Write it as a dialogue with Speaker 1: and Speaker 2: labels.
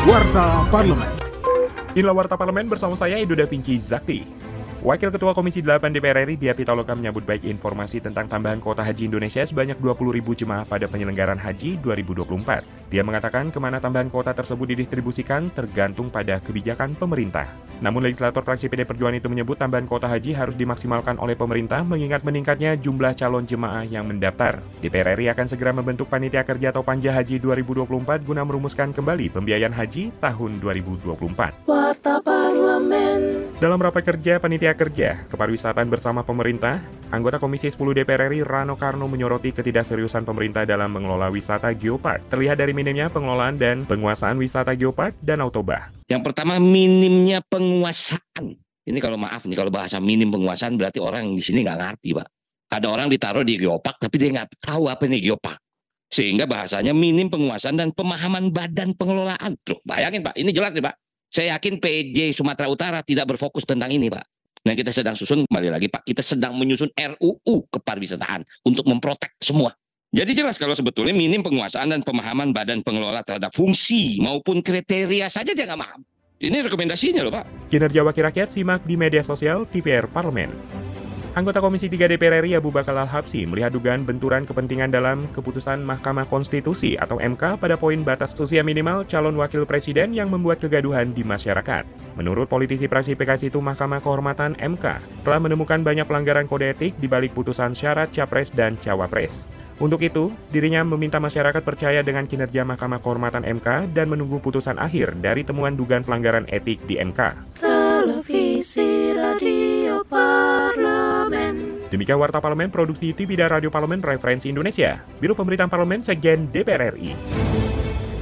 Speaker 1: Warta Parlemen.
Speaker 2: Inilah Warta Parlemen bersama saya Edo Da Vinci Zakti. Wakil Ketua Komisi 8 DPR RI Dia Pitaloka menyambut baik informasi tentang tambahan kuota haji Indonesia sebanyak 20.000 jemaah pada penyelenggaraan haji 2024. Dia mengatakan ke mana tambahan kuota tersebut didistribusikan tergantung pada kebijakan pemerintah. Namun legislator fraksi PD Perjuangan itu menyebut tambahan kuota haji harus dimaksimalkan oleh pemerintah mengingat meningkatnya jumlah calon jemaah yang mendaftar. DPR RI akan segera membentuk panitia kerja atau panja haji 2024 guna merumuskan kembali pembiayaan haji tahun 2024.
Speaker 3: Warta Parlemen.
Speaker 2: Dalam rapat kerja Panitia Kerja Kepariwisataan bersama pemerintah, anggota Komisi 10 DPR RI Rano Karno menyoroti ketidakseriusan pemerintah dalam mengelola wisata geopark. Terlihat dari minimnya pengelolaan dan penguasaan wisata geopark Danau Toba.
Speaker 4: Yang pertama minimnya penguasaan. Ini kalau maaf nih kalau bahasa minim penguasaan berarti orang di sini nggak ngerti pak. Ada orang ditaruh di geopark tapi dia nggak tahu apa ini geopark. Sehingga bahasanya minim penguasaan dan pemahaman badan pengelolaan. Loh, bayangin pak, ini jelas nih pak. Saya yakin PJ Sumatera Utara tidak berfokus tentang ini pak. Nah kita sedang susun kembali lagi pak. Kita sedang menyusun RUU kepariwisataan untuk memprotek semua. Jadi jelas kalau sebetulnya minim penguasaan dan pemahaman badan pengelola terhadap fungsi maupun kriteria saja dia nggak paham. Ini rekomendasinya loh Pak.
Speaker 2: Kinerja Wakil Rakyat simak di media sosial TPR Parlemen. Anggota Komisi 3 DPR RI Abu Bakar Al-Habsi melihat dugaan benturan kepentingan dalam keputusan Mahkamah Konstitusi atau MK pada poin batas usia minimal calon wakil presiden yang membuat kegaduhan di masyarakat. Menurut politisi praksi PKS itu Mahkamah Kehormatan MK telah menemukan banyak pelanggaran kode etik di balik putusan syarat capres dan cawapres. Untuk itu, dirinya meminta masyarakat percaya dengan kinerja Mahkamah Kehormatan MK dan menunggu putusan akhir dari temuan dugaan pelanggaran etik di MK.
Speaker 3: Televisi Radio.
Speaker 2: Demikian Warta Parlemen Produksi TV dan Radio Parlemen Referensi Indonesia, Biro Pemberitaan Parlemen Sekjen DPR RI.